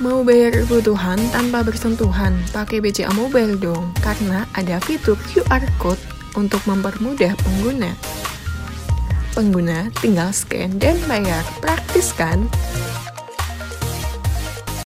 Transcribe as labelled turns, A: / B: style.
A: Mau bayar kebutuhan tanpa bersentuhan, pakai BCA Mobile dong, karena ada fitur QR Code untuk mempermudah pengguna. Pengguna tinggal scan dan bayar, praktis kan?